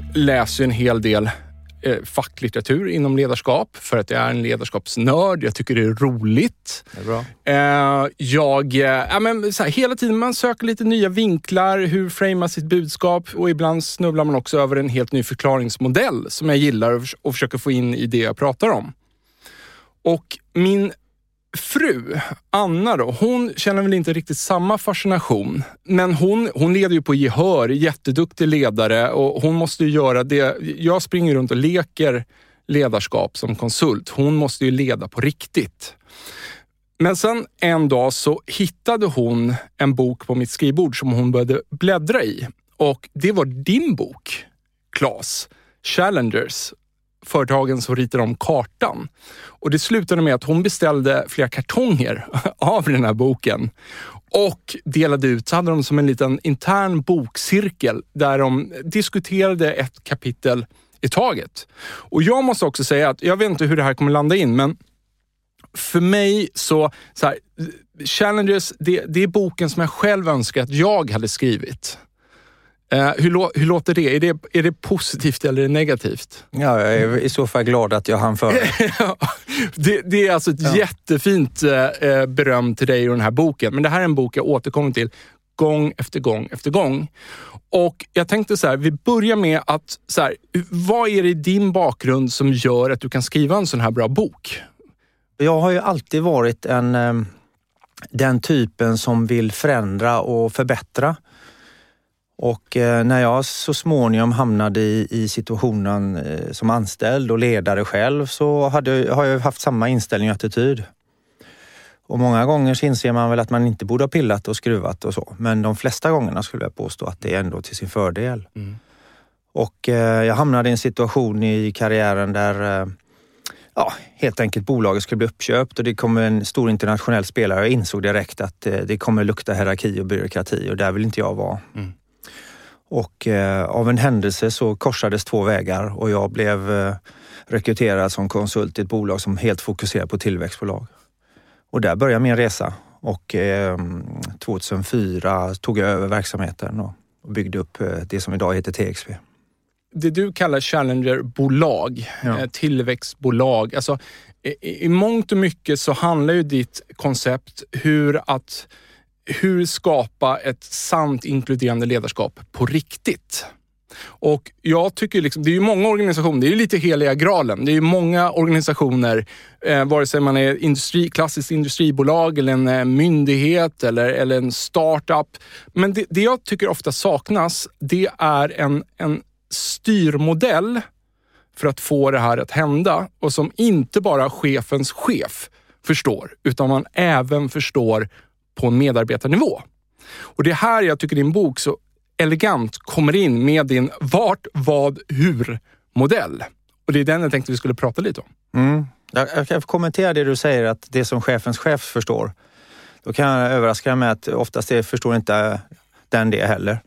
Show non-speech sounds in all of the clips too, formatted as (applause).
Jag läser en hel del eh, facklitteratur inom ledarskap för att jag är en ledarskapsnörd. Jag tycker det är roligt. Det är bra. Eh, jag, eh, ja, men så här, hela tiden man söker lite nya vinklar, hur framar sitt budskap och ibland snubblar man också över en helt ny förklaringsmodell som jag gillar och, och försöker få in i det jag pratar om. Och min fru, Anna då, hon känner väl inte riktigt samma fascination. Men hon, hon leder ju på gehör, jätteduktig ledare och hon måste ju göra det. Jag springer runt och leker ledarskap som konsult. Hon måste ju leda på riktigt. Men sen en dag så hittade hon en bok på mitt skrivbord som hon började bläddra i. Och det var din bok, Klas. Challengers företagen som ritar om kartan. Och det slutade med att hon beställde flera kartonger (laughs) av den här boken och delade ut, så hade de som en liten intern bokcirkel där de diskuterade ett kapitel i taget. Och jag måste också säga att jag vet inte hur det här kommer landa in, men för mig så, så här, Challenges, det, det är boken som jag själv önskar att jag hade skrivit. Eh, hur, hur, låter det? Är, det? är det positivt eller är det negativt? Ja, jag är i så fall glad att jag hann före. (laughs) det, det är alltså ett ja. jättefint eh, beröm till dig och den här boken. Men det här är en bok jag återkommer till gång efter gång efter gång. Och jag tänkte så här, vi börjar med att, så här, vad är det i din bakgrund som gör att du kan skriva en sån här bra bok? Jag har ju alltid varit en, eh, den typen som vill förändra och förbättra. Och eh, när jag så småningom hamnade i, i situationen eh, som anställd och ledare själv så hade, har jag haft samma inställning och attityd. Och många gånger så inser man väl att man inte borde ha pillat och skruvat och så. Men de flesta gångerna skulle jag påstå att det är ändå till sin fördel. Mm. Och eh, jag hamnade i en situation i karriären där ja, helt enkelt bolaget skulle bli uppköpt och det kom en stor internationell spelare. Jag insåg direkt att det kommer lukta hierarki och byråkrati och där vill inte jag vara. Mm. Och eh, av en händelse så korsades två vägar och jag blev eh, rekryterad som konsult i ett bolag som helt fokuserar på tillväxtbolag. Och där började min resa och eh, 2004 tog jag över verksamheten och, och byggde upp eh, det som idag heter TXP. Det du kallar Challenger-bolag, ja. Eh, tillväxtbolag. Alltså, i, I mångt och mycket så handlar ju ditt koncept hur att hur skapa ett sant inkluderande ledarskap på riktigt. Och jag tycker liksom, det är ju många organisationer, det är ju lite heliga graalen. Det är ju många organisationer, eh, vare sig man är industri, klassiskt industribolag eller en eh, myndighet eller, eller en startup. Men det, det jag tycker ofta saknas, det är en, en styrmodell för att få det här att hända och som inte bara chefens chef förstår, utan man även förstår på en medarbetarnivå. Och det är här jag tycker din bok så elegant kommer in med din vart, vad, hur-modell. Och det är den jag tänkte vi skulle prata lite om. Mm. Jag kan kommentera det du säger, att det som chefens chef förstår. Då kan jag överraska med att oftast det förstår inte den det heller.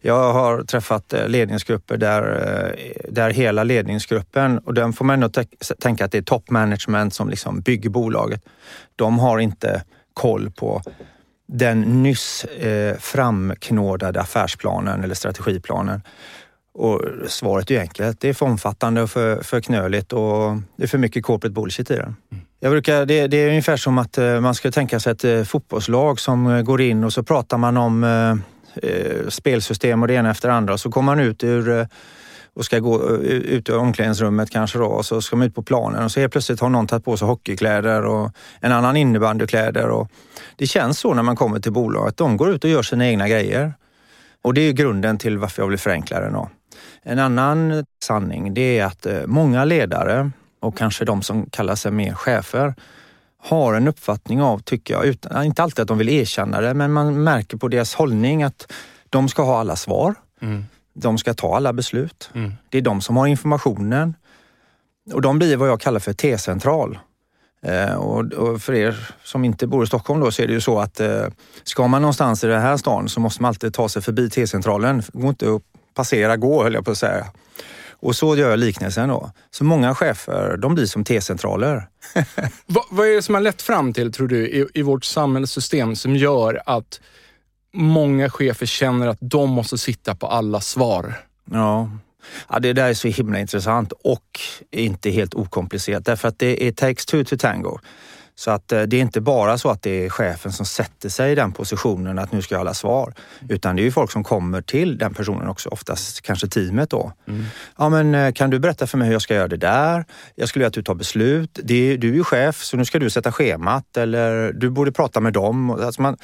Jag har träffat eh, ledningsgrupper där, eh, där hela ledningsgruppen, och den får man ändå tänka att det är top management som liksom bygger bolaget. De har inte koll på den nyss eh, framknådade affärsplanen eller strategiplanen. Och svaret är enkelt. Det är för omfattande och för, för knöligt och det är för mycket corporate bullshit i den. Mm. Jag brukar, det, det, är ungefär som att eh, man ska tänka sig ett eh, fotbollslag som går in och så pratar man om eh, spelsystem och det ena efter det andra så kommer man ut ur och ska gå eh, ut ur omklädningsrummet kanske då och så ska man ut på planen och så helt plötsligt har någon tagit på sig hockeykläder och en annan innebandykläder. Och det känns så när man kommer till bolaget. De går ut och gör sina egna grejer. Och det är grunden till varför jag vill förenkla det. Då. En annan sanning det är att eh, många ledare och kanske de som kallar sig mer chefer har en uppfattning av, tycker jag, utan, eh, inte alltid att de vill erkänna det, men man märker på deras hållning att de ska ha alla svar. Mm. De ska ta alla beslut. Mm. Det är de som har informationen. Och de blir vad jag kallar för T-central. Eh, och, och, för er som inte bor i Stockholm då så är det ju så att eh, ska man någonstans i den här stan så måste man alltid ta sig förbi T-centralen. Det går inte att passera gå höll jag på att säga. Och så gör jag liknelsen då. Så många chefer, de blir som T-centraler. (laughs) vad, vad, är det som har lett fram till, tror du, i, i vårt samhällssystem som gör att många chefer känner att de måste sitta på alla svar? Ja, Ja, det där är så himla intressant och inte helt okomplicerat därför att det är takes two to tango. Så att eh, det är inte bara så att det är chefen som sätter sig i den positionen att nu ska jag alla svar. Utan det är ju folk som kommer till den personen också, oftast kanske teamet då. Mm. Ja men eh, kan du berätta för mig hur jag ska göra det där? Jag skulle vilja att du tar beslut. Det, du är ju chef så nu ska du sätta schemat eller du borde prata med dem. Alltså man,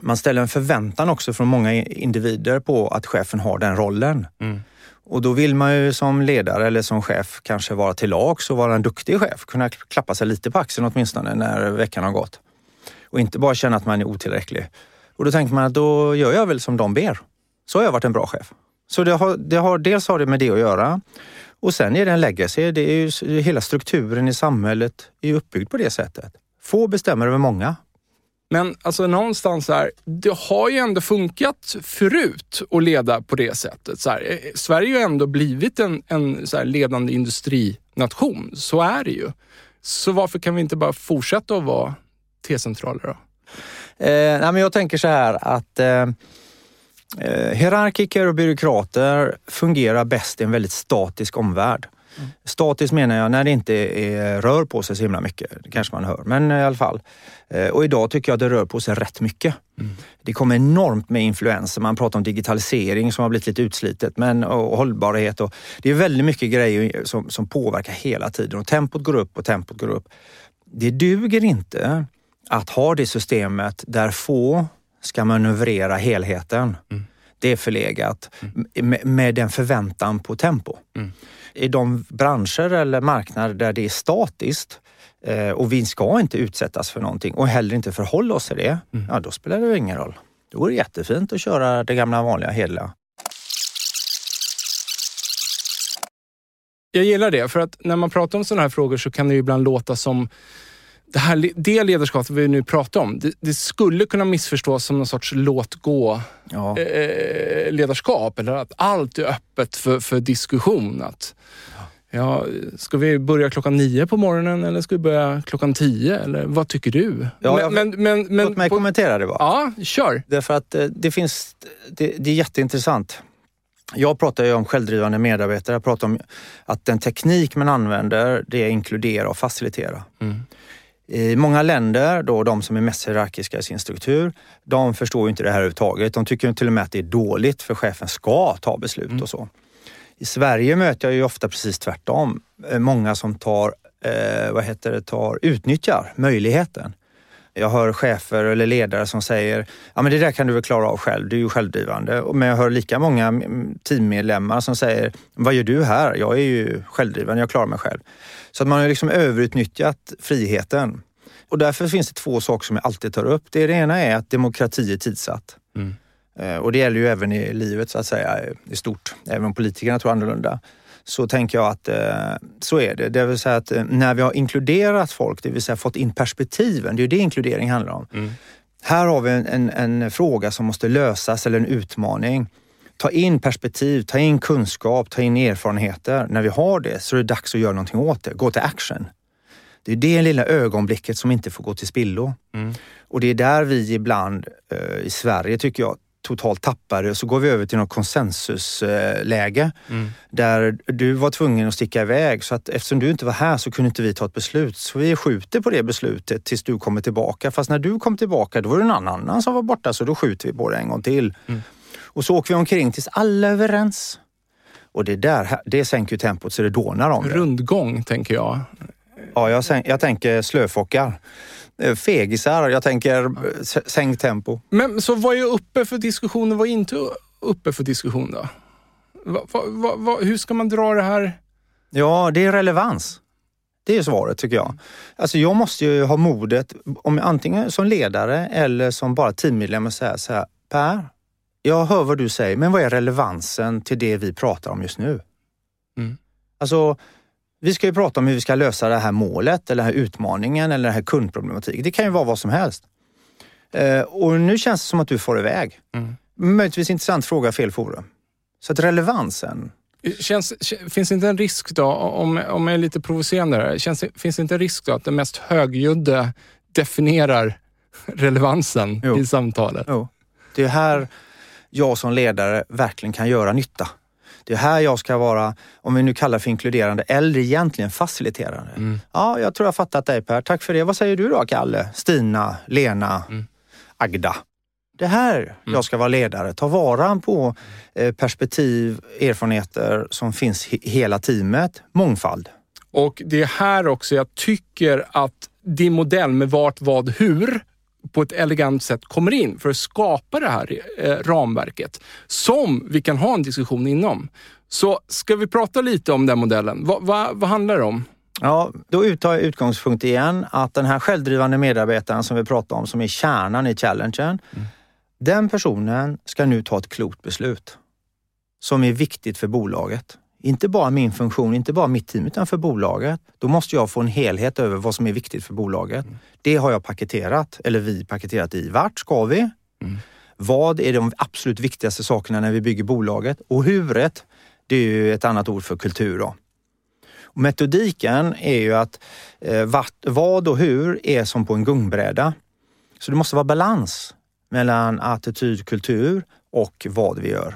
man ställer en förväntan också från många individer på att chefen har den rollen. Mm. Och då vill man ju som ledare eller som chef kanske vara till lags och vara en duktig chef. Kunna klappa sig lite på axeln åtminstone när veckan har gått. Och inte bara känna att man är otillräcklig. Och då tänker man att då gör jag väl som de ber. Så har jag varit en bra chef. Så det har, det har, dels har det med det att göra. Och sen är det en legacy. Det är ju, hela strukturen i samhället är uppbyggd på det sättet. Få bestämmer över många. Men alltså någonstans här, det har ju ändå funkat förut att leda på det sättet. Så här, eh, Sverige har ju ändå blivit en, en så ledande industrination. Så är det ju. Så varför kan vi inte bara fortsätta att vara T-centraler då? Eh, nej, men jag tänker så här att eh, eh, hierarkiker och byråkrater fungerar bäst i en väldigt statisk omvärld. Mm. Statiskt menar jag när det inte är, rör på sig så himla mycket. Det kanske man hör, men i alla fall. Eh, och idag tycker jag att det rör på sig rätt mycket. Mm. Det kommer enormt med influenser. Man pratar om digitalisering som har blivit lite utslitet men, och hållbarhet. Och det är väldigt mycket grejer som, som påverkar hela tiden och tempot går upp och tempot går upp. Det duger inte att ha det systemet där få ska manövrera helheten. Mm. Det är förlegat mm. med, med den förväntan på tempo. Mm i de branscher eller marknader där det är statiskt eh, och vi ska inte utsättas för någonting och heller inte förhålla oss till det, mm. ja då spelar det ingen roll. Då är det jättefint att köra det gamla vanliga hederliga. Jag gillar det, för att när man pratar om sådana här frågor så kan det ibland låta som det, här, det ledarskapet vi nu pratar om, det, det, skulle kunna missförstås som någon sorts låt gå ja. eh, ledarskap. Eller att allt är öppet för, för diskussion. Att, ja, ska vi börja klockan nio på morgonen eller ska vi börja klockan tio? Eller vad tycker du? Ja, men, men, men, låt mig på, kommentera det bara. Ja, kör. Därför att eh, det finns, det, det är jätteintressant. Jag pratar ju om självdrivande medarbetare. Jag pratar om att den teknik man använder, det är inkludera och facilitera. Mm. I många länder, då de som är mest hierarkiska i sin struktur, de förstår ju inte det här överhuvudtaget. De tycker till och med att det är dåligt för chefen ska ta beslut mm. och så. I Sverige möter jag ju ofta precis tvärtom. Eh, många som tar, eh, vad heter det, tar, utnyttjar möjligheten. Jag hör chefer eller ledare som säger, ja men det där kan du väl klara av själv, du är ju självdrivande. Men jag hör lika många teammedlemmar som säger, vad gör du här? Jag är ju självdrivande, jag klarar mig själv. Så att man har liksom överutnyttjat friheten. Och därför finns det två saker som jag alltid tar upp. Det ena är att demokrati är tidsatt. Mm. Eh, och det gäller ju även i livet så att säga i stort. Även om politikerna tror annorlunda. Så tänker jag att eh, så är det. Det vill säga att eh, när vi har inkluderat folk, det vill säga fått in perspektiven, det är ju det inkludering handlar om. Mm. här har vi en, en, en fråga som måste lösas eller en utmaning. Ta in perspektiv, ta in kunskap, ta in erfarenheter. När vi har det så är det dags att göra någonting åt det. Gå till action. Det är det lilla ögonblicket som inte får gå till spillo. Mm. Och det är där vi ibland eh, i Sverige, tycker jag, totalt tappar det. Så går vi över till något konsensusläge Mm. där du var tvungen att sticka iväg. Så att eftersom du inte var här så kunde inte vi ta ett beslut. Så vi skjuter på det beslutet tills du kommer tillbaka. Fast när du kom tillbaka, då var det någon annan som var borta, så då skjuter vi på det en gång till. Mm. Och så åker vi omkring tills alla är överens. Och det där, det sänker ju tempot så det dånar om det. Rundgång, tänker jag. Ja, jag, jag tänker slöfockar. Eh, Fegisar, jag tänker eh, s- sänk tempo. Men så vad är uppe för diskussion och vad är inte uppe för diskussion då? Va, va, va, va, hur ska man dra det här? Ja, det är relevans. Det är svaret tycker jag. Alltså jag måste ju ha modet, om jag antingen som ledare eller som bara teammedlem och säga så här, Per, jag hör vad du säger, men vad är relevansen till det vi pratar om just nu? Mm. Alltså, vi ska ju prata om hur vi ska lösa det här målet eller den här utmaningen eller den här kundproblematiken. Det kan ju vara vad som helst. Eh, och nu känns det som att du får iväg. Mm. Möjligtvis intressant fråga, fel forum. Så att relevansen, Känns, k- finns inte en risk då, om, om jag är lite provocerande här, känns, finns inte en risk då att den mest högljudde definierar (laughs) relevansen Jo. i samtalet? Jo. Det är här jag som ledare verkligen kan göra nytta. Det är här jag ska vara, om vi nu kallar det för inkluderande, eller egentligen faciliterande. Mm. Ja, jag tror jag fattat dig Per. Tack för det. Vad säger du då Kalle, Stina, Lena, Mm. Agda? Det här jag ska vara ledare. Ta vara på eh, perspektiv, erfarenheter som finns i hela teamet. Mångfald. Och det är här också jag tycker att din modell med vart, vad, hur på ett elegant sätt kommer in för att skapa det här eh, ramverket som vi kan ha en diskussion inom. Så ska vi prata lite om den modellen? Va, va, vad handlar det om? Ja, då uttar jag utgångspunkt igen att den här självdrivande medarbetaren som vi pratar om, som är kärnan i challengen, den personen ska nu ta ett klokt beslut som är viktigt för bolaget. Inte bara min funktion, inte bara mitt team, utan för bolaget. Då måste jag få en helhet över vad som är viktigt för bolaget. Det har jag paketerat, eller vi paketerat i. Vart ska vi? Vad är de absolut viktigaste sakerna när vi bygger bolaget? Och huret, det är ju ett annat ord för kultur. Då. Metodiken är ju att eh, vart, vad och hur är som på en gungbräda. Så det måste vara balans mellan attityd, kultur och vad vi gör.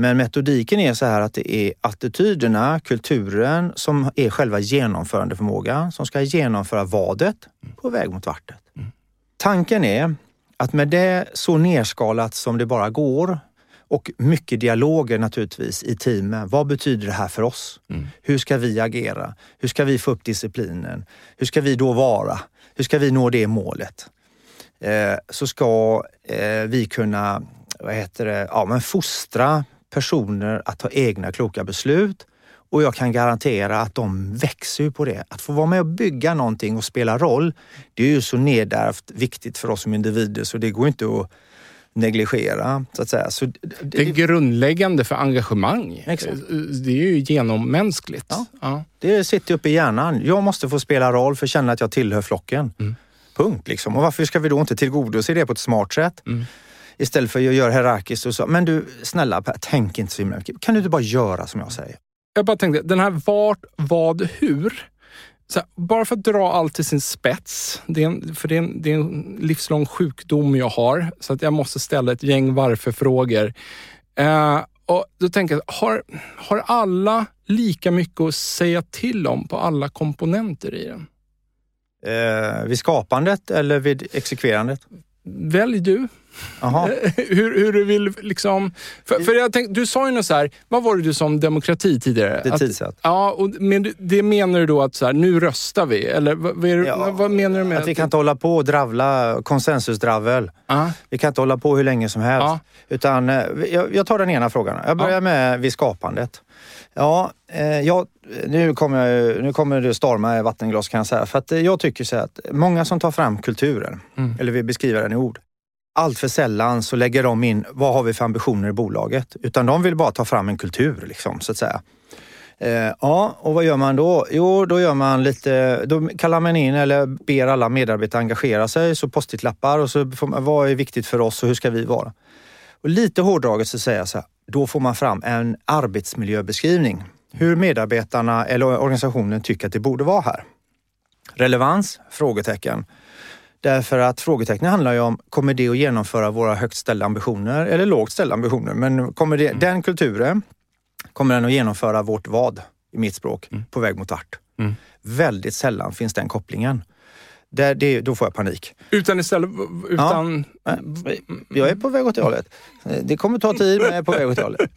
Men metodiken är så här att det är attityderna, kulturen som är själva genomförandeförmågan som ska genomföra vadet på väg mot vartet. Tanken är att med det så nerskalat som det bara går och mycket dialoger naturligtvis i teamen. Vad betyder det här för oss? Hur ska vi agera? Hur ska vi få upp disciplinen? Hur ska vi då vara? Hur ska vi nå det målet? Eh, så ska eh, vi kunna vad heter det, ja, men fostra personer att ta egna kloka beslut och jag kan garantera att de växer på det. Att få vara med och bygga någonting och spela roll, det är ju så nedärvt viktigt för oss som individer så det går inte att negligera. Så att säga. Så det, Det är grundläggande för engagemang. Exakt. Det är ju genommänskligt. Ja. Ja. Det sitter uppe i hjärnan. Jag måste få spela roll för att känna att jag tillhör flocken. Mm. Punkt. Liksom. Och varför ska vi då inte tillgodose det på ett smart sätt? Mm. Istället för att göra hierarkiskt och så. Men du, snälla Per, tänk inte så himla mycket. Kan du inte bara göra som jag säger? Jag bara tänkte, den här vart, vad, hur. Här, bara för att dra allt till sin spets, det är en, för det är, en, det är en livslång sjukdom jag har, så att jag måste ställa ett gäng varför-frågor. Eh, och då tänker jag, har, har alla lika mycket att säga till om på alla komponenter i den? Eh, vid skapandet eller vid exekverandet? Välj du. (laughs) Hur, hur du vill liksom... För, för jag tänkte, du sa ju något så här, vad var det du sa om demokrati tidigare? Det är Att- tidsatt. Ja, och men det menar du då att så här, nu röstar vi? Eller vad, är, Ja, vad menar du med Att vi kan inte hålla på och dravla konsensusdravel. Ja, Vi kan inte hålla på hur länge som helst. Ja. Utan, eh, jag, jag tar den ena frågan. Jag börjar Ja. med vid skapandet. Ja, eh, jag, nu, kommer jag, nu kommer det storma i vattenglas kan jag säga. För att eh, jag tycker så att många som tar fram kulturen, Mm. eller vill beskriva den i ord. Allt för sällan så lägger de in, vad har vi för ambitioner i bolaget? Utan de vill bara ta fram en kultur, liksom, så att säga. Eh, ja, och vad gör man då? Jo, då gör man lite, då kallar man in eller ber alla medarbetare engagera sig, så post-it-lappar och så får man, vad är viktigt för oss och hur ska vi vara? Och lite hårdraget så säger jag så här, då får man fram en arbetsmiljöbeskrivning. Hur medarbetarna eller organisationen tycker att det borde vara här. Relevans? Frågetecken. Därför att frågetecknet handlar ju om, kommer det att genomföra våra högt ställda ambitioner eller lågt ställda ambitioner? Men kommer det, mm. den kulturen, kommer den att genomföra vårt vad, i mitt språk, mm. på väg mot vart? Mm. Väldigt sällan finns den kopplingen. Där, det, då får jag panik. Utan istället... Utan... Ja, jag är på väg åt det hållet. Det kommer ta tid, men jag är på väg åt det hållet.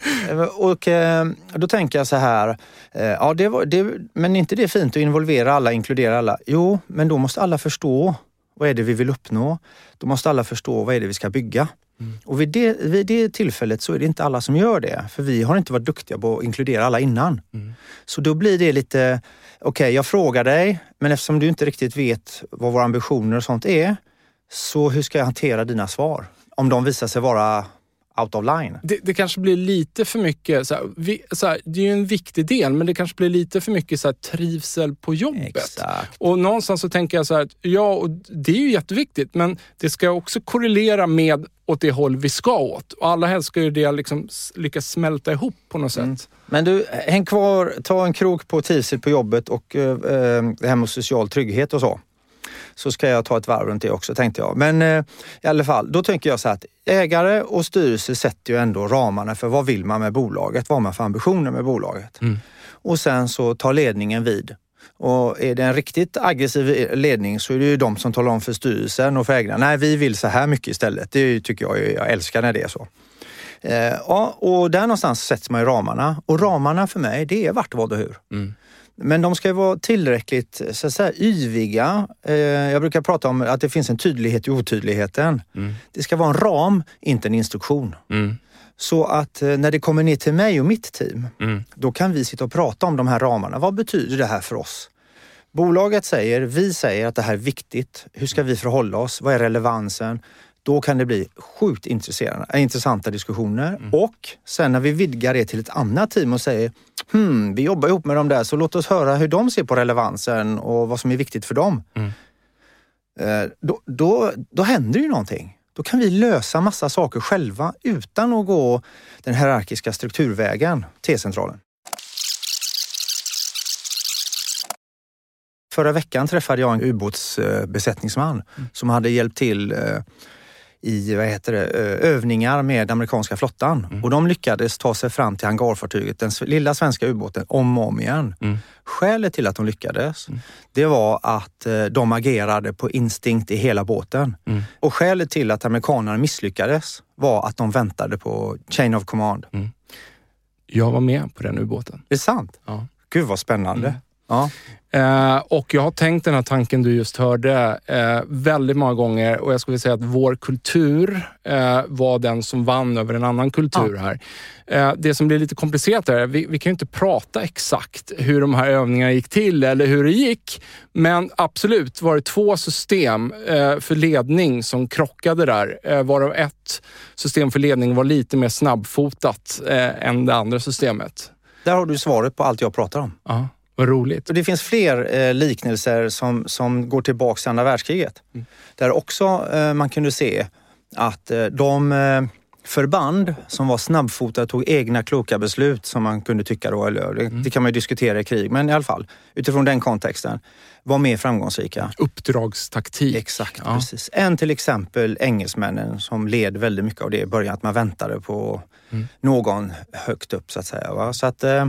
(laughs) Och eh, då tänker jag så här, eh, ja, det var, det, men inte det fint att involvera alla, inkludera alla? Jo, men då måste alla förstå vad är det vi vill uppnå? Då måste alla förstå vad är det vi ska bygga. Mm. Och vid det, vid det tillfället så är det inte alla som gör det, för vi har inte varit duktiga på att inkludera alla innan. Mm. Så då blir det lite, okej okay, jag frågar dig, men eftersom du inte riktigt vet vad våra ambitioner och sånt är, så hur ska jag hantera dina svar? Om de visar sig vara out of line. Det, det kanske blir lite för mycket, så här, vi, så här, det är ju en viktig del, men det kanske blir lite för mycket så här, trivsel på jobbet. Exakt. Och någonstans så tänker jag så här, ja, och det är ju jätteviktigt, men det ska också korrelera med åt det håll vi ska åt. Och alla helst ska ju det liksom lyckas smälta ihop på något mm. sätt. Men du, häng kvar, ta en krok på trivsel på jobbet och eh det här med social trygghet och så så ska jag ta ett varv runt det också tänkte jag. Men eh, i alla fall, då tänker jag så här att ägare och styrelse sätter ju ändå ramarna för vad vill man med bolaget? Vad har man för ambitioner med bolaget? Mm. Och sen så tar ledningen vid. Och är det en riktigt aggressiv ledning så är det ju de som talar om för styrelsen och för ägarna, nej vi vill så här mycket istället. Det tycker jag, jag älskar när det är så. Eh, ja, och där någonstans sätts man i ramarna och ramarna för mig det är vart, vad och hur. Mm. Men de ska vara tillräckligt så att säga, yviga. Eh, jag brukar prata om att det finns en tydlighet i otydligheten. Mm. Det ska vara en ram, inte en instruktion. Mm. Så att eh, när det kommer ner till mig och mitt team, mm. då kan vi sitta och prata om de här ramarna. Vad betyder det här för oss? Bolaget säger, vi säger att det här är viktigt. Hur ska vi förhålla oss? Vad är relevansen? Då kan det bli sjukt intressanta diskussioner. Mm. Och sen när vi vidgar det till ett annat team och säger hmm, vi jobbar ihop med dem där så låt oss höra hur de ser på relevansen och vad som är viktigt för dem. Mm. Eh, då, då, då händer ju någonting. Då kan vi lösa massa saker själva utan att gå den hierarkiska strukturvägen, T-centralen. Förra veckan träffade jag en ubåtsbesättningsman mm. som hade hjälpt till eh, i vad heter det, övningar med amerikanska flottan. Mm. Och de lyckades ta sig fram till hangarfartyget, den lilla svenska ubåten, om och om igen. Mm. Skälet till att de lyckades, mm. det var att de agerade på instinkt i hela båten. Mm. Och skälet till att amerikanerna misslyckades var att de väntade på chain of command. Mm. Jag var med på den ubåten. Det är sant? Ja. Gud vad spännande. Ja. Eh, och jag har tänkt den här tanken du just hörde eh, väldigt många gånger och jag skulle säga att vår kultur eh, var den som vann över en annan kultur ja. här. Det som blir lite komplicerat är, vi, vi kan ju inte prata exakt hur de här övningarna gick till eller hur det gick. Men absolut var det två system för ledning som krockade där. Varav ett system för ledning var lite mer snabbfotat än det andra systemet. Där har du svaret på allt jag pratar om. Ja. Vad roligt. Och det finns fler eh, liknelser som, som går tillbaka till andra världskriget. Mm. Där också eh, man kunde se att eh, de eh, förband som var snabbfotade tog egna kloka beslut som man kunde tycka då, eller det, mm. det, kan man ju diskutera i krig, men i alla fall utifrån den kontexten var mer framgångsrika. Uppdragstaktik. Exakt, ja. precis. Än till exempel engelsmännen som led väldigt mycket av det i början, att man väntade på mm. någon högt upp så att säga. Va? Så, att, eh,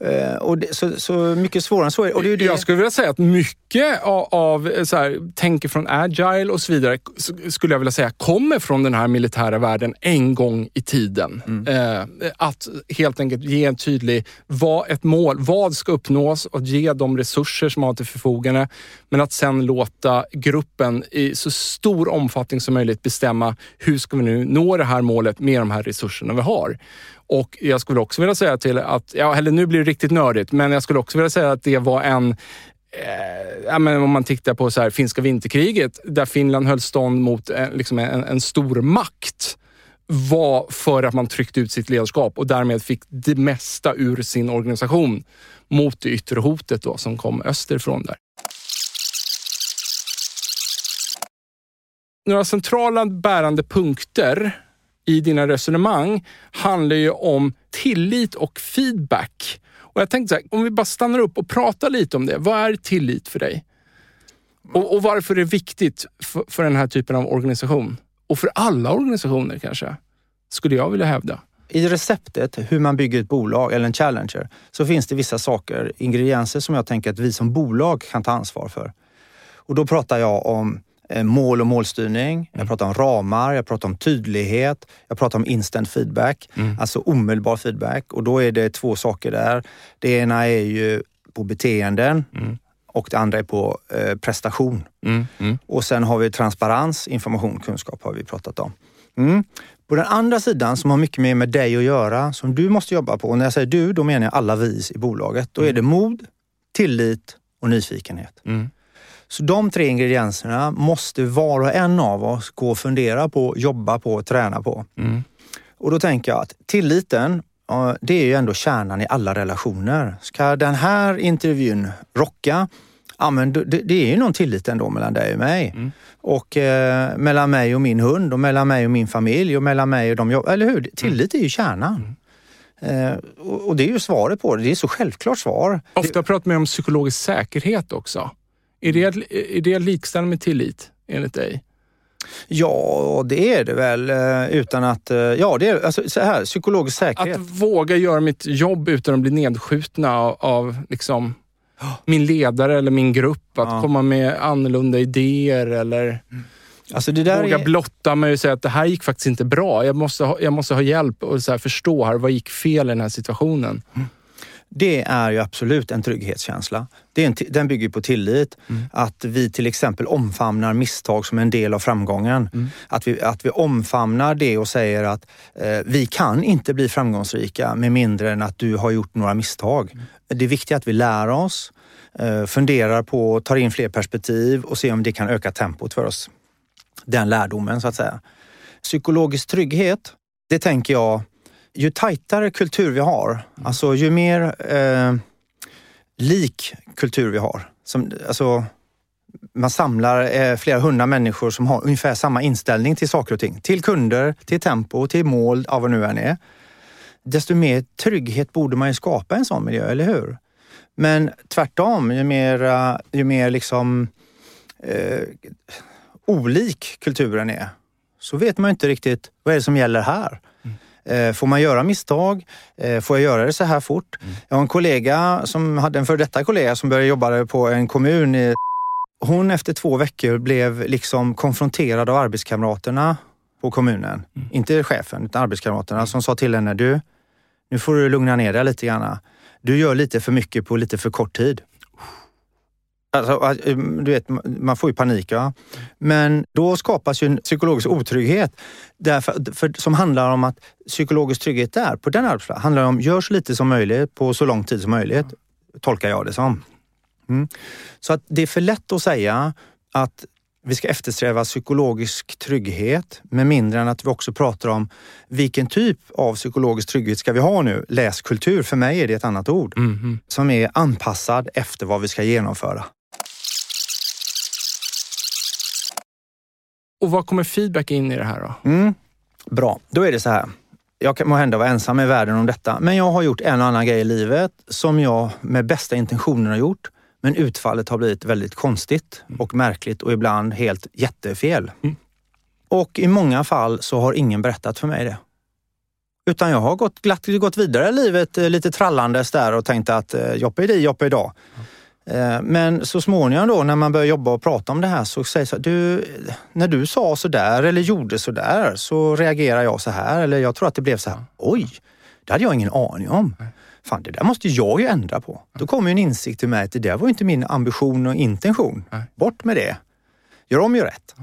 eh och det, så, så, mycket svårare än så. Och det är det. Jag skulle vilja säga att mycket av, av så här, tänker från agile och så vidare, skulle jag vilja säga, kommer från den här militära världen en gång i tiden. Mm. Eh, att helt enkelt ge en tydlig, vad ett mål, vad ska uppnås och ge de resurser som man har till förfogande. Men att sen låta gruppen i så stor omfattning som möjligt bestämma hur ska vi nu nå det här målet med de här resurserna vi har. Och jag skulle också vilja säga till att, ja, eller nu blir det riktigt nördigt, men jag skulle också vilja säga att det var en eh, ja, men om man tittar på så här, finska vinterkriget, där Finland höll stånd mot en, liksom en, en stor makt var för att man tryckte ut sitt ledarskap och därmed fick det mesta ur sin organisation mot det yttre hotet då, som kom österifrån. där. Några centrala bärande punkter i dina resonemang handlar ju om tillit och feedback. Och jag tänkte så här, om vi bara stannar upp och pratar lite om det. Vad är tillit för dig? Och, och varför är det viktigt för, för den här typen av organisation? Och för alla organisationer kanske, skulle jag vilja hävda. I receptet hur man bygger ett bolag eller en challenger så finns det vissa saker, ingredienser som jag tänker att vi som bolag kan ta ansvar för. Och då pratar jag om eh, mål och målstyrning, jag pratar om ramar, jag pratar om tydlighet, jag pratar om instant feedback, mm. alltså omedelbar feedback. Och då är det två saker där. Det ena är ju på beteenden mm. Och det andra är på eh, prestation. Mm. mm. Och sen har vi transparens, information, kunskap har vi pratat om. Mm. På den andra sidan som har mycket mer med dig att göra, som du måste jobba på. Och när jag säger du, då menar jag alla vi i bolaget. Då är mm. det mod, tillit och nyfikenhet. Mm. Så de tre ingredienserna måste var och en av oss gå och fundera på, jobba på, träna på. Mm. Och då tänker jag att tilliten, det är ju ändå kärnan i alla relationer. Ska den här intervjun rocka, ja men det, det är ju någon tillit ändå mellan dig och mig. Mm. Och eh, mellan mig och min hund och mellan mig och min familj och mellan mig och de jag, Eller hur? Tillit är ju kärnan. Mm. Eh, och, och, det är ju svaret på det. Det är så självklart svar. Ofta pratar man om psykologisk säkerhet också. Är det, är det likställt med tillit enligt dig? Ja, det är det väl eh, utan att... Eh, ja, det är alltså, så här, psykologisk säkerhet. Att våga göra mitt jobb utan att bli nedskjutna av, av liksom, min ledare eller min grupp. Att ja. komma med annorlunda idéer eller mm. alltså våga är... blotta mig och säga att det här gick faktiskt inte bra. Jag måste ha, jag måste ha hjälp och så förstå här, vad gick fel i den här situationen. Mm. Det är ju absolut en trygghetskänsla. Det är en den bygger på tillit. Mm. Att vi till exempel omfamnar misstag som en del av framgången. Mm. Att, vi, att vi omfamnar det och säger att eh, vi kan inte bli framgångsrika med mindre än att du har gjort några misstag. Mm. Det är viktigt att vi lär oss, eh, funderar på, tar in fler perspektiv och ser om det kan öka tempot för oss. Den lärdomen så att säga. Psykologisk trygghet, det tänker jag ju tajtare kultur vi har, mm. alltså ju mer eh, lik kultur vi har. Som, alltså, man samlar eh, flera hundra människor som har ungefär samma inställning till saker och ting. Till kunder, till tempo, till mål, av vad nu än är. Desto mer trygghet borde man ju skapa i en sån miljö, eller hur? Men tvärtom, ju mer, ju mer liksom eh, olik kulturen är, så vet man inte riktigt vad är det som gäller här. Eh, får man göra misstag? Eh, får jag göra det så här fort? Mm. Jag har en kollega som hade en före detta kollega som började jobba på en kommun. I, hon efter två veckor blev liksom konfronterad av arbetskamraterna på kommunen. Mm. Inte chefen, utan arbetskamraterna som sa till henne, du, nu får du lugna ner dig lite grann. Du gör lite för mycket på lite för kort tid. Alltså, du vet, man får ju panik. Ja. Men då skapas ju en psykologisk otrygghet därför, för, som handlar om att psykologisk trygghet där, på den arbetsplatsen, handlar om gör så lite som möjligt på så lång tid som möjligt. Tolkar jag det som. Mm. Så att det är för lätt att säga att vi ska eftersträva psykologisk trygghet med mindre än att vi också pratar om vilken typ av psykologisk trygghet ska vi ha nu? Läskultur, för mig är det ett annat ord, mm. som är anpassad efter vad vi ska genomföra. Och vad kommer feedback in i det här då? Mm. Bra, då är det så här. Jag kan må hända vara ensam i världen om detta, men jag har gjort en och annan grej i livet som jag med bästa intentioner har gjort. Men utfallet har blivit väldigt konstigt och märkligt och ibland helt jättefel. Mm. Och i många fall så har ingen berättat för mig det. Utan jag har gått, glatt gått vidare i livet eh, lite trallandes där och tänkt att eh, jobb är det, jobb är idag. Mm. Eh, men så småningom då när man börjar jobba och prata om det här så säger så du, när du sa så där eller gjorde så där så reagerar jag så här eller jag tror att det blev så här. Oj, det hade jag ingen aning om. Fan, det där måste jag ju ändra på. Då kommer en insikt till mig att det där var inte min ambition och intention. Bort med det. Gör om, gör rätt.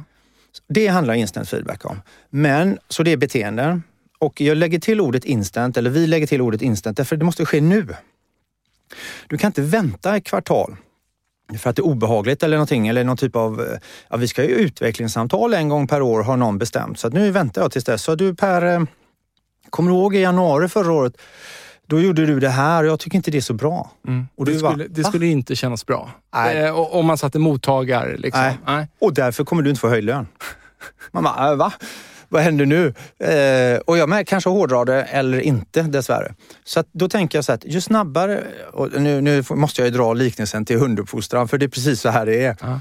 Det handlar instant feedback om. Men, så det är beteenden. Och jag lägger till ordet instant, eller vi lägger till ordet instant, därför det måste ske nu. Du kan inte vänta ett kvartal för att det är obehagligt eller någonting eller någon typ av, eh, ja vi ska ju utvecklingssamtal en gång per år har någon bestämt. Så att nu väntar jag tills dess. Så du Per, eh, kommer du ihåg i januari förra året? Då gjorde du det här och jag tycker inte det är så bra. Mm. Och det, skulle, bara, det skulle inte kännas bra. Nej. Eh, om man satte mottagare. Liksom. Nej. Nej. Och därför kommer du inte få höjd lön. Man bara, äh, va? Vad händer nu? Eh, och jag med, kanske hårdrar det eller inte dessvärre. Så att, då tänker jag så att ju snabbare, och nu, nu måste jag ju dra liknelsen till hunduppfostran för det är precis så här det är. Ja.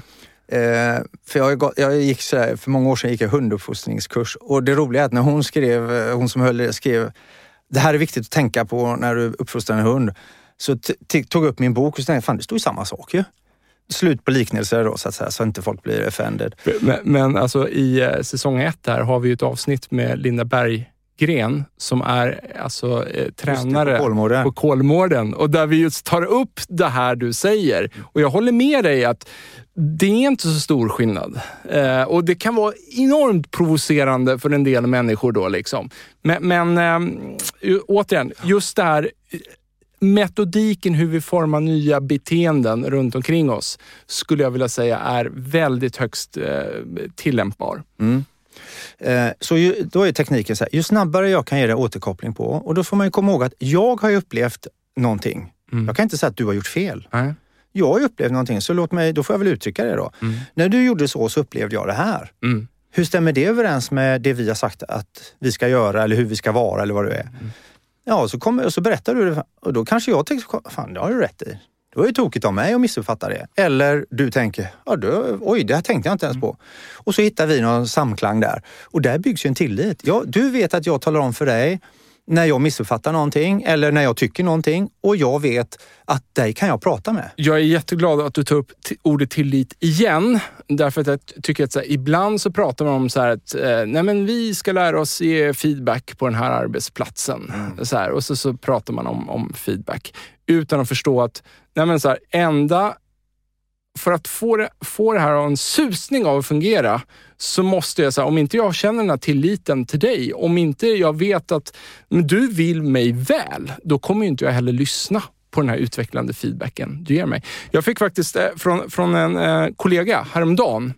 Eh, för jag, jag gick så här, för många år sedan gick jag hunduppfostringskurs och det roliga är att när hon skrev, eh, hon som höll skrev det här är viktigt att tänka på när du uppfostrar en hund. Så tog jag upp min bok och så tänkte jag, fan det står ju samma sak ju. Slut på liknelser då så att säga, så inte folk blir offended. Men, men alltså i eh, säsong ett här har vi ju ett avsnitt med Linda Berggren som är alltså, eh, tränare på Kolmården. på Kolmården och där vi just tar upp det här du säger. Och jag håller med dig att det är inte så stor skillnad. Eh, och det kan vara enormt provocerande för en del människor då. Liksom. Men, men eh, återigen, just det här metodiken hur vi formar nya beteenden runt omkring oss skulle jag vilja säga är väldigt högst eh, tillämpbar. Mm. Eh, Så ju, då är tekniken så här, ju snabbare jag kan ge dig återkoppling på och då får man ju komma ihåg att jag har ju upplevt någonting. Mm. Jag kan inte säga att du har gjort fel. Nej. Jag har ju upplevt någonting så låt mig, då får jag väl uttrycka det då. Mm. När du gjorde så så upplevde jag det här. Mm. Hur stämmer det överens med det vi har sagt att vi ska göra eller hur vi ska vara eller vad det är? Ja, så, kommer, och så berättar du det och då kanske jag tänker, fan det har du rätt i. Det var ju tokigt av mig att missuppfatta det. Eller du tänker, ja, då, oj det här tänkte jag inte ens på. Och så hittar vi någon samklang där. Och där byggs ju en tillit. Ja, du vet att jag talar om för dig när jag missuppfattar någonting eller när jag tycker någonting och jag vet att dig kan jag prata med. Jag är jätteglad att du tar upp ordet tillit igen. Därför att jag tycker att så här, ibland så pratar man om så här att eh, nej men vi ska lära oss ge feedback på den här arbetsplatsen. Så här, och så, så pratar man om, om feedback utan att förstå att nej men så här, enda för att få det, få det här att en susning av att fungera så måste jag, säga, om inte jag känner den här tilliten till dig, om inte jag vet att men du vill mig väl, då kommer inte jag heller lyssna på den här utvecklande feedbacken du ger mig. Jag fick faktiskt eh, från, från en eh, kollega häromdagen.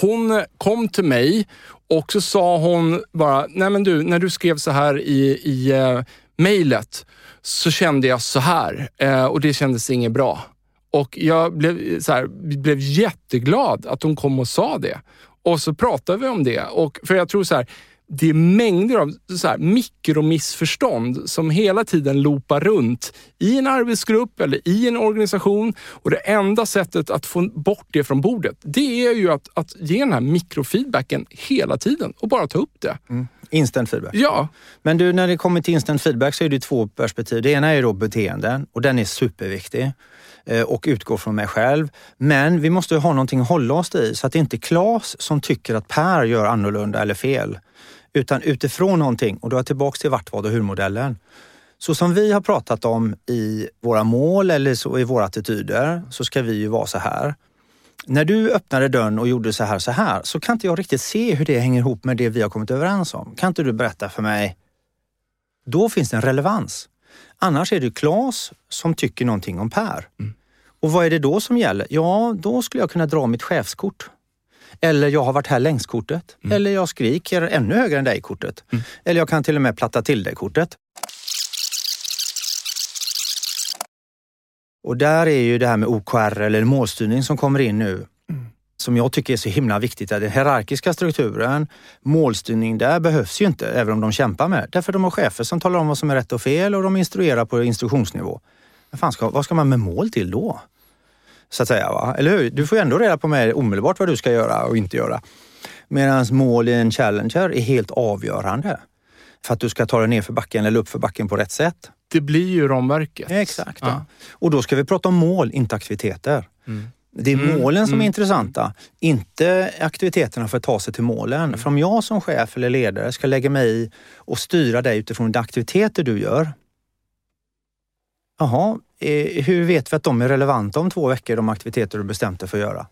Hon kom till mig och så sa hon bara, nej men du, när du skrev så här i, i eh, mejlet så kände jag så här eh, och det kändes inget bra. Och jag blev, eh, så här, blev jätteglad att hon kom och sa det. Och så pratade vi om det. Och, för jag tror så här, det är mängder av så här, mikromissförstånd som hela tiden loopar runt i en arbetsgrupp eller i en organisation. Och det enda sättet att få bort det från bordet, det är ju att, att ge den här mikrofeedbacken hela tiden och bara ta upp det. Instant feedback. Ja, Men du, när det kommer till instant feedback så är det två perspektiv. Det ena är då beteenden och den är superviktig Eh, och utgår från mig själv. Men vi måste ha någonting att hålla oss i så att det inte är Klas som tycker att Per gör annorlunda eller fel. Utan utifrån någonting och då är jag tillbaks till vart, vad och hur-modellen. Så som vi har pratat om i våra mål eller så i våra attityder så ska vi ju vara så här. När du öppnade dörren och gjorde så här, så här, så kan inte jag riktigt se hur det hänger ihop med det vi har kommit överens om. Kan inte du berätta för mig? Då finns det en relevans. Annars är det Klas som tycker någonting om Per. Mm. Och vad är det då som gäller? Ja, då skulle jag kunna dra mitt chefskort. Eller jag har varit här längst-kortet. Eller jag skriker ännu högre än dig-kortet. Eller jag kan till och med platta till dig-kortet. Och där är ju det här med OKR eller målstyrning som kommer in nu. Som jag tycker är så himla viktigt. Den hierarkiska strukturen, målstyrning, där behövs ju inte, även om de kämpar med. Därför de har chefer som talar om vad som är rätt och fel och de instruerar på instruktionsnivå. Men fan ska, vad ska man med mål till då? Så att säga, va? eller hur? Du får ju ändå reda på med omedelbart vad du ska göra och inte göra. Medan mål i en challenger är helt avgörande för att du ska ta dig ner för backen eller upp för backen på rätt sätt. det blir ju ramverket. Exakt. Ja. Och då ska vi prata om mål, inte aktiviteter. Det är Mm, målen som är mm. intressanta, inte aktiviteterna för att ta sig till målen. Mm. För om jag som chef eller ledare ska lägga mig i och styra dig utifrån de aktiviteter du gör. Jaha, eh, hur vet vi att de är relevanta om två veckor, de aktiviteter du bestämt dig för att göra?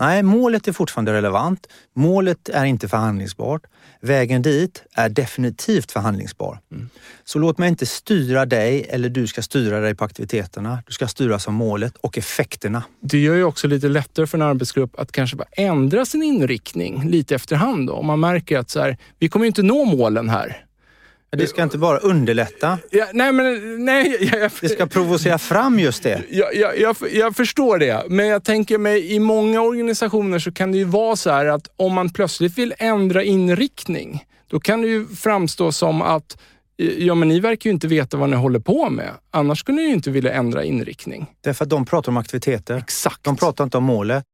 Nej, målet är fortfarande relevant. Målet är inte förhandlingsbart. Vägen dit är definitivt förhandlingsbar. Mm. Så låt mig inte styra dig eller du ska styra dig på aktiviteterna. Du ska styras av målet och effekterna. Det gör ju också lite lättare för en arbetsgrupp att kanske bara ändra sin inriktning lite efterhand. Då. Om man märker att så här, vi kommer inte nå målen här. Det ska inte bara underlätta. Ja, nej, men, nej, jag, jag, det ska provocera fram just det. Jag, jag, jag, förstår det, men jag tänker mig i många organisationer så kan det ju vara så här att om man plötsligt vill ändra inriktning, då kan det ju framstå som att Ja, men ni verkar ju inte veta vad ni håller på med. Annars skulle ni ju inte vilja ändra inriktning. Därför att de pratar om aktiviteter. Exakt. De pratar inte om målet.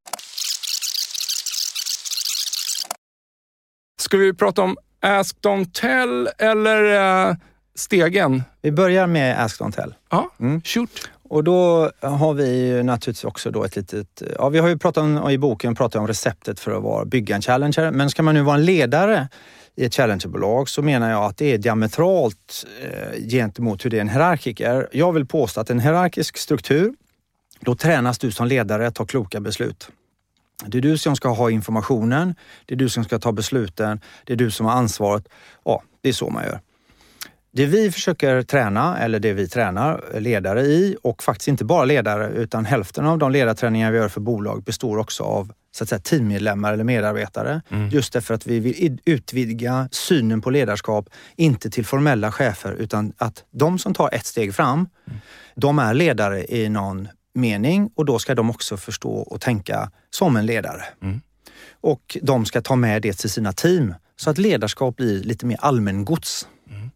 Ska vi prata om Ask Don't Tell eller uh, Stegen? Vi börjar med Ask Don't Tell. Ja, mm. shoot. Och då har vi naturligtvis också då ett litet... Ja, vi har ju pratat om, i boken pratat om receptet för att vara, bygga en challenger. Men ska man nu vara en ledare i ett challengerbolag så menar jag att det är diametralt eh, gentemot hur det är en hierarkiker. Jag vill påstå att en hierarkisk struktur, då tränas du som ledare att ta kloka beslut. Det är du som ska ha informationen, det är du som ska ta besluten, det är du som har ansvaret. Ja, det är så man gör. Det vi försöker träna, eller det vi tränar ledare i och faktiskt inte bara ledare utan hälften av de ledarträningar vi gör för bolag består också av så att säga, teammedlemmar eller medarbetare. Mm. Just därför att vi vill utvidga synen på ledarskap, inte till formella chefer utan att de som tar ett steg fram, mm. de är ledare i någon mening och då ska de också förstå och tänka som en ledare. Mm. Och de ska ta med det till sina team så att ledarskap blir lite mer allmängods. Mm.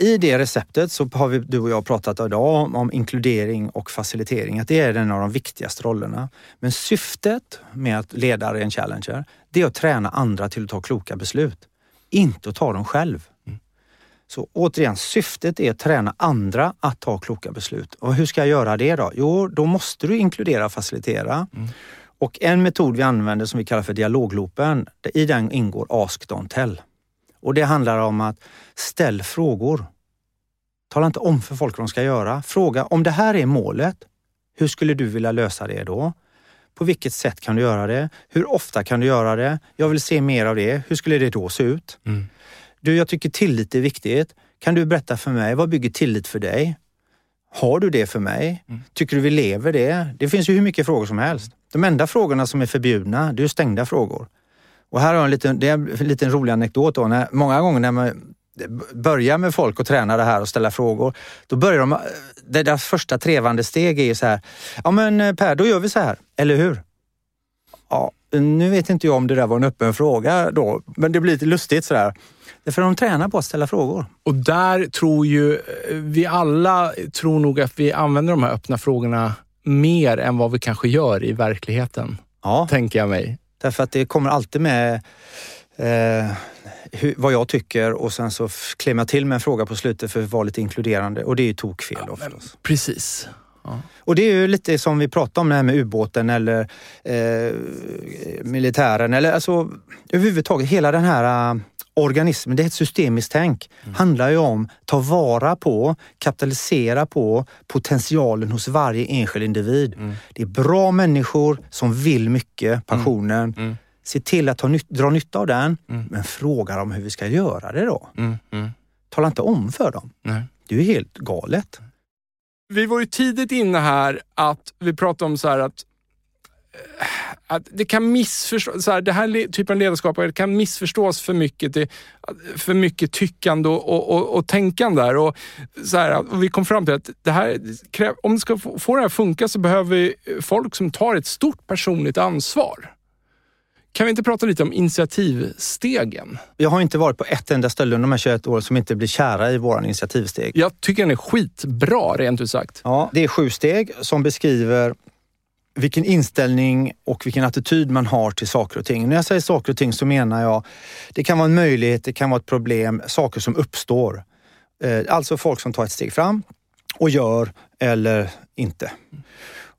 I det receptet så har vi, du och jag pratat idag om, inkludering och facilitering, att det är en av de viktigaste rollerna. Men syftet med att leda en challenger, det är att träna andra till att ta kloka beslut. Inte att ta dem själv. Så återigen, syftet är att träna andra att ta kloka beslut. Och hur ska jag göra det då? Jo, då måste du inkludera och facilitera. Mm. Och en metod vi använder som vi kallar för dialogloopen, i den ingår Ask Don't Tell. Och det handlar om att ställ frågor. Tala inte om för folk vad de ska göra. Fråga om det här är målet, hur skulle du vilja lösa det då? På vilket sätt kan du göra det? Hur ofta kan du göra det? Jag vill se mer av det. Hur skulle det då se ut? Mm. Du, jag tycker tillit är viktigt. Kan du berätta för mig, vad bygger tillit för dig? Har du det för mig? Mm. Tycker du vi lever det? Det finns ju hur mycket frågor som helst. De enda frågorna som är förbjudna, det är stängda frågor. Och här har jag en liten, det är en liten rolig anekdot. Då. När, många gånger när man börjar med folk och träna det här och ställa frågor, då börjar de... Det deras första trevande steg är så här. Ja men eh, Per, då gör vi så här, eller hur? Ja, nu vet inte jag om det där var en öppen fråga då, men det blir lite lustigt sådär. Därför de tränar på att ställa frågor. Och där tror ju vi alla, tror nog att vi använder de här öppna frågorna mer än vad vi kanske gör i verkligheten. Ja. Tänker jag mig. Därför att det kommer alltid med eh, hur, vad jag tycker och sen så klämmer jag till med en fråga på slutet för att vara lite inkluderande och det är ju tokfel ja, oftast. Precis. Ja. Och det är ju lite som vi pratade om det här med ubåten eller eh, militären eller alltså överhuvudtaget hela den här organismen, det är ett systemiskt tänk, mm. handlar ju om att ta vara på, kapitalisera på potentialen hos varje enskild individ. Mm. Det är bra människor som vill mycket, mm. passionen. Mm. Se till att ta, dra nytta av den, mm. men fråga dem hur vi ska göra det då. Mm. Tala inte om för dem. Nej. Det är ju helt galet. Vi var ju tidigt inne här att vi pratade om så att eh, att det kan missförstås, så här, det här typen av ledarskap det kan missförstås för mycket, det, för mycket tyckande och, och, och tänkande där. Och, så här, och vi kom fram till att det här, om det ska få det här att funka så behöver vi folk som tar ett stort personligt ansvar. Kan vi inte prata lite om initiativstegen? Jag har inte varit på ett enda ställe under de här 21 åren som inte blir kära i våran initiativsteg. Jag tycker den är skitbra, rent ut sagt. Ja, det är sju steg som beskriver vilken inställning och vilken attityd man har till saker och ting. När jag säger saker och ting så menar jag, det kan vara en möjlighet, det kan vara ett problem, saker som uppstår. Eh, alltså folk som tar ett steg fram och gör eller inte.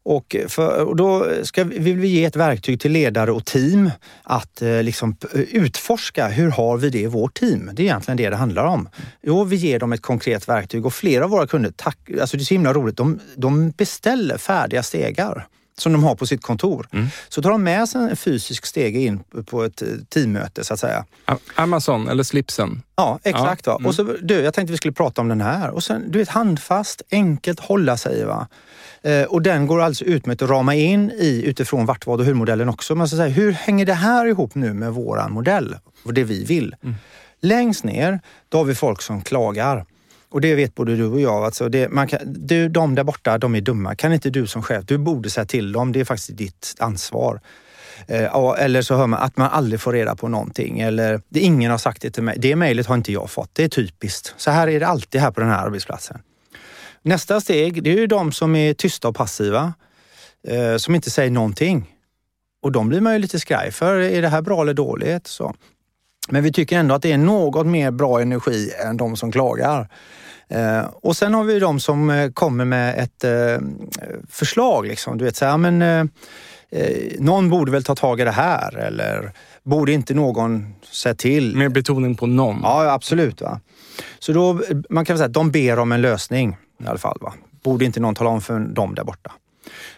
Och, för, och då ska, vill vi ge ett verktyg till ledare och team att eh, liksom utforska hur har vi det i vårt team? Det är egentligen det det handlar om. Jo, vi ger dem ett konkret verktyg och flera av våra kunder, tack, alltså det är så himla roligt, de, de beställer färdiga stegar som de har på sitt kontor. Mm. Så tar de med sig en fysisk stege in på ett eh, teammöte så att säga. Amazon eller slipsen. Ja, exakt. Ja, Va? mm. Och så, du, jag tänkte vi skulle prata om den här. Och sen, du vet, handfast, enkelt hålla sig. Va? Eh, och den går alltså ut med att rama in i utifrån vart, vad och hur-modellen också. Man ska säga, hur hänger det här ihop nu med våran modell och det vi vill? Mm. Längst ner, då har vi folk som klagar. Och det vet både du och jag. Alltså det, man kan, du, de där borta, de är dumma. Kan inte du som chef, du borde säga till dem. Det är faktiskt ditt ansvar. Eh, eller så hör man att man aldrig får reda på någonting. Eller det, ingen har sagt det till mig. Det mejlet har inte jag fått. Det är typiskt. Så här är det alltid här på den här arbetsplatsen. Nästa steg, det är ju de som är tysta och passiva. Eh, som inte säger någonting. Och de blir man ju lite skraj för. Är det här bra eller dåligt? Så. Men vi tycker ändå att det är något mer bra energi än de som klagar. Eh, och sen har vi de som eh, kommer med ett eh, förslag. Liksom. Du vet, så här, men, eh, eh, någon borde väl ta tag i det här eller borde inte någon säga till? Med betoning på någon. Ja, absolut. Va? Så då, man kan säga att de ber om en lösning i alla fall. Va? Borde inte någon tala om för dem där borta?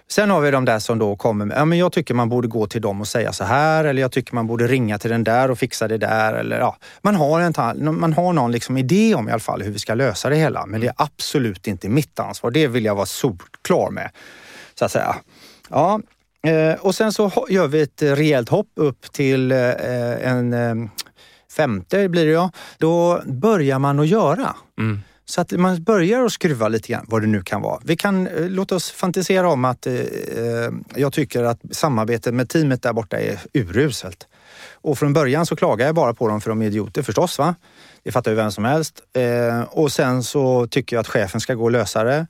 Sen har vi de där som då kommer med, ja men jag tycker man borde gå till dem och säga så här eller jag tycker man borde ringa till den där och fixa det där. Eller, ja, man, har en, man har någon liksom idé om i alla fall hur vi ska lösa det hela. Men det är absolut inte mitt ansvar. Det vill jag vara solklar med. Så att säga. Ja, eh, och sen så gör vi ett rejält hopp upp till eh, en eh, femte blir det ja. Då börjar man att göra. Mm. Så att man börjar att skruva lite grann, vad det nu kan vara. Vi kan, eh, låt oss fantisera om att eh, eh, jag tycker att samarbetet med teamet där borta är uruselt. Och från början så klagar jag bara på dem för de är idioter förstås. Va? Det fattar ju vem som helst. Eh, och sen så tycker jag att chefen ska gå och lösa det.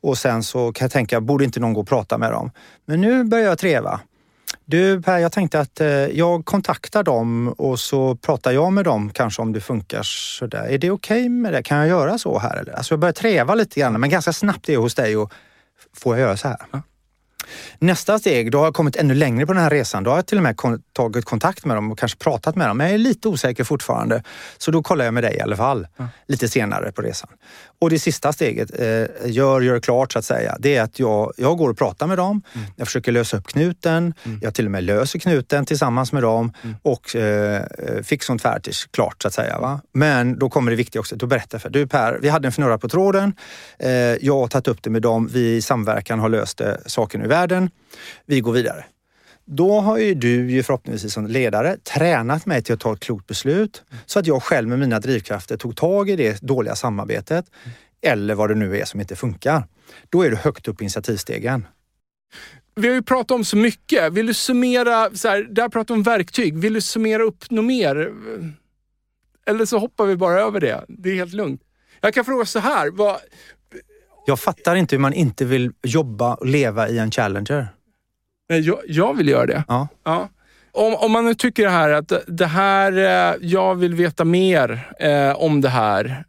Och sen så kan jag tänka, borde inte någon gå och prata med dem? Men nu börjar jag treva. Du Per, jag tänkte att eh, jag kontaktar dem och så pratar jag med dem kanske om det funkar sådär. Är det okej med det? Kan jag göra så här? Eller? Alltså jag börjar treva lite grann, men ganska snabbt är jag hos dig och får jag göra så här? Ja. Nästa steg, då har jag kommit ännu längre på den här resan. Då har jag till och med tagit kontakt med dem och kanske pratat med dem. Men jag är lite osäker fortfarande. Så då kollar jag med dig i alla fall. Lite senare på resan. Och det sista steget, eh, gör, gör klart så att säga. Det är att jag, jag går och pratar med dem. Jag försöker lösa upp knuten. Jag till och med löser knuten tillsammans med dem. Och eh, fix och färdigt klart så att säga. Va? Men då kommer det viktiga också. Då berättar jag för du Per, vi hade en fnurra på tråden. Eh, jag har tagit upp det med dem. Vi i samverkan har löst det, saken ur världen. Vi går vidare. Då har ju du ju förhoppningsvis som ledare tränat mig till att ta ett klokt beslut så att jag själv med mina drivkrafter tog tag i det dåliga samarbetet eller vad det nu är som inte funkar. Då är du högt upp i initiativstegen. Vi har ju pratat om så mycket. Vill du summera, så här, där pratar vi om verktyg. Vill du summera upp något mer? Eller så hoppar vi bara över det. Det är helt lugnt. Jag kan fråga så här. Vad, Jag fattar inte hur man inte vill jobba och leva i en Challenger. Nej, jag, jag vill göra det. Ja. Ja. Om, om man nu tycker det här att det här, eh, jag vill veta mer eh, om det här.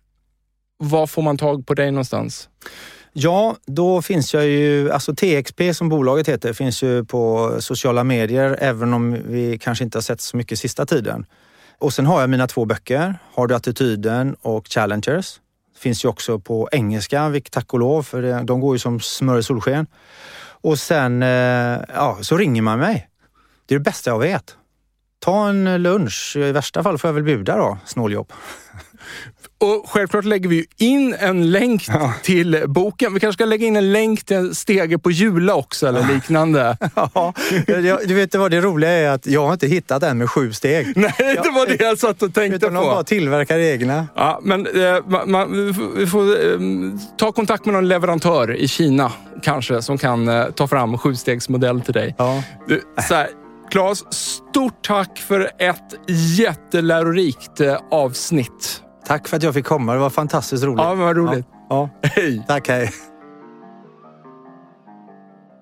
Var får man tag på dig någonstans? Ja, då finns jag ju, alltså TXP som bolaget heter, finns ju på sociala medier även om vi kanske inte har sett så mycket sista tiden. Och sen har jag mina två böcker, Har du attityden och Challengers. Finns ju också på engelska, vilket tack och lov, för de går ju som smör i solsken. Och sen, eh, ja, så ringer man mig. Det är det bästa jag vet. Ta en lunch, i värsta fall får jag väl bjuda då, snåljobb. (laughs) Och självklart lägger vi in en länk till boken. Vi kanske ska lägga in en länk till en stege på Jula också eller liknande. (laughs) Ja, du vet vad det roliga är att jag har inte hittat en med sju steg. (laughs) Nej, det var det jag satt och tänkte Utan de bara på. tillverkar egna. Ja, men eh, man, man, vi får- vi får eh, ta kontakt med någon leverantör i Kina kanske som kan eh, ta fram sjustegsmodell till dig. Ja. Du, så här, Claes, stort tack för ett jättelärorikt eh, avsnitt. Tack för att jag fick komma. Det var fantastiskt roligt. Ja, men vad roligt. Ja. (laughs) Hej! Tack, hej.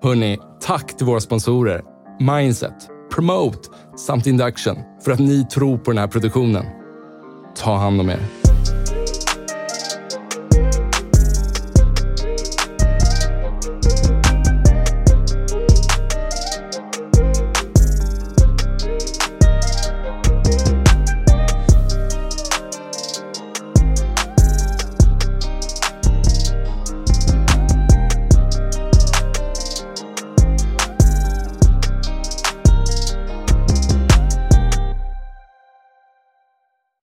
Hörni, tack till våra sponsorer Mindset, Promote samt Induction för att ni tror på den här produktionen. Ta hand om er.